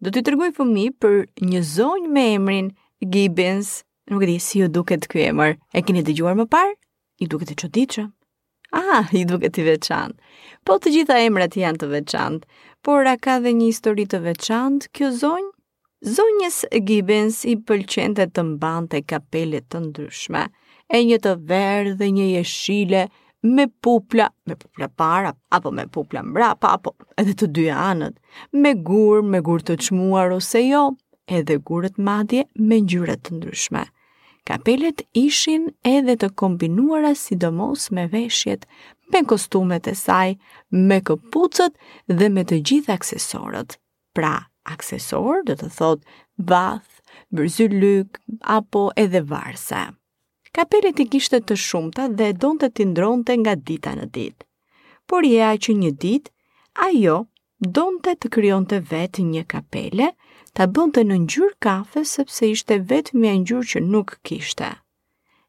Do t'i tregoj fëmijë për një zonjë me emrin Gibbons. Nuk e di si ju duket ky emër. E keni dëgjuar më parë? Ju duket i çuditshëm. Ah, ju duket i veçantë. Po të gjitha emrat janë të veçantë, por a ka dhe një histori të veçantë kjo zonjë? Zonjës Gibbons i pëlqente të mbante kapele të ndryshme, një të verdhë dhe një jeshile me pupla, me pupla para, apo me pupla mbrapa, apo edhe te dy anët, me gurë, me gurë të çmuar ose jo, edhe gurët madje me ngjyra të ndryshme. Kapelet ishin edhe të kombinuara sidomos me veshjet, me kostumet e saj, me këpucët dhe me të gjithë aksesorët. Pra, aksesorë do të thotë vathë, byzylyk, apo edhe varse. Kapelet i kishte të shumta dhe donte t'i ndërronte nga dita në ditë. Por ja që një ditë, ajo donte të krijonte vetë një kapele, ta bënte në ngjyrë kafe sepse ishte e vetmja ngjyrë që nuk kishte.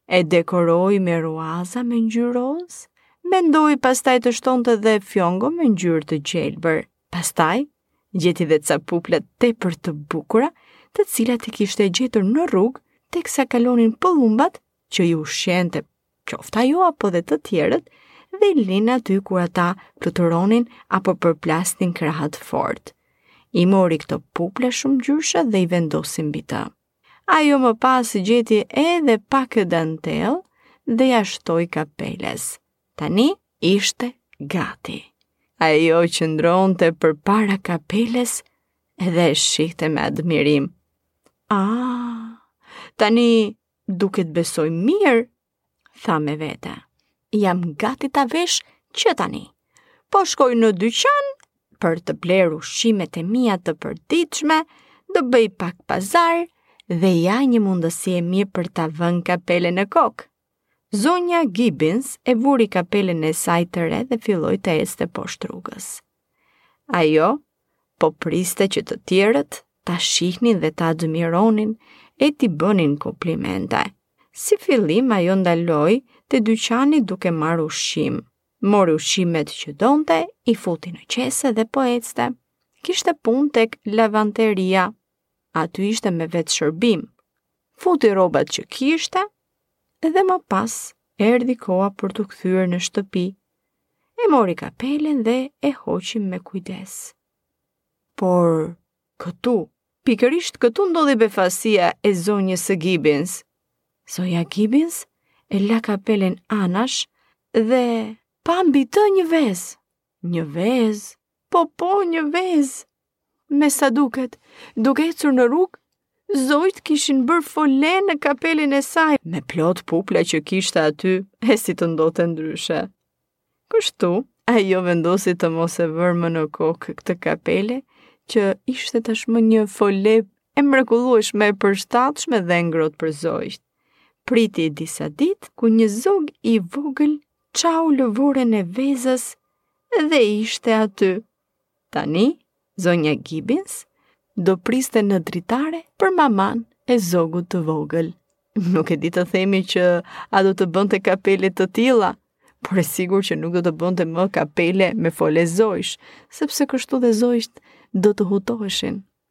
E dekoroi me ruaza me ngjyrë rozë, mendoi pastaj të shtonte dhe fjongo me ngjyrë të gjelbër. Pastaj, gjeti dhe ca pupla tepër të bukura, të cilat i kishte gjetur në rrugë, teksa kalonin pëllumbat që i ushqente, qoftë ajo apo dhe të tjerët, dhe linin aty kur ata fluturonin apo përplasnin krahët fort. I mori këto pupla shumëngjyrëshe dhe i vendosi mbi të. Ajo më pas gjeti edhe pak dantellë dhe ia shtoi kapeles. Tani ishte gati. Ajo qëndronte përpara kapeles dhe shihte me admirim. A, tani duket besoj mirë, tha me vete. Jam gati ta vesh që tani. Po shkoj në dyqan për të blerë ushqimet e mia të përditshme, do bëj pak pazar dhe ja një mundësi e mirë për ta vënë kapelen në kokë. Zonja Gibbons e vuri kapelen e saj të re dhe filloi të ecte poshtë rrugës. Ajo po priste që të tjerët ta shihnin dhe ta admironin e t'i bënin komplimente. Si fillim ajo ndaloi te dyqani duke marrë ushqim. Mori ushqimet që donte, i futi në qese dhe po ecte. Kishte punë tek lavanteria. Aty ishte me vetëshërbim. Futi rrobat që kishte dhe më pas erdhi koha për t'u kthyer në shtëpi. E mori kapelen dhe e hoqi me kujdes. Por këtu, pikërisht këtu ndodhi befasia e zonjës Gibbons. Zonja Gibbons e la kapelen anash dhe pa mbi të një vezë. Një vezë, po po një vezë. Me sa duket, duke ecur në rrugë, zogjtë kishin bërë fole në kapelën e saj, me plot pupla që kishte aty, e si të ndodhte ndryshe. Kështu, ajo vendosi të mos e vërë më në kokë këtë kapele, që ishte tashmë një fole e mrekullueshme e përshtatshme dhe e ngrohtë për zogjtë. Priti disa ditë ku një zog i vogël çau lëvoren e vezës dhe ishte aty. Tani, zonja Gibbins do priste në dritare për maman e zogut të vogël. Nuk e di të themi që a do të bënte kapele të tilla, por e sigurt që nuk do të bënte më kapele me fole zogjsh, sepse kështu dhe zogjtë do të hutoheshin.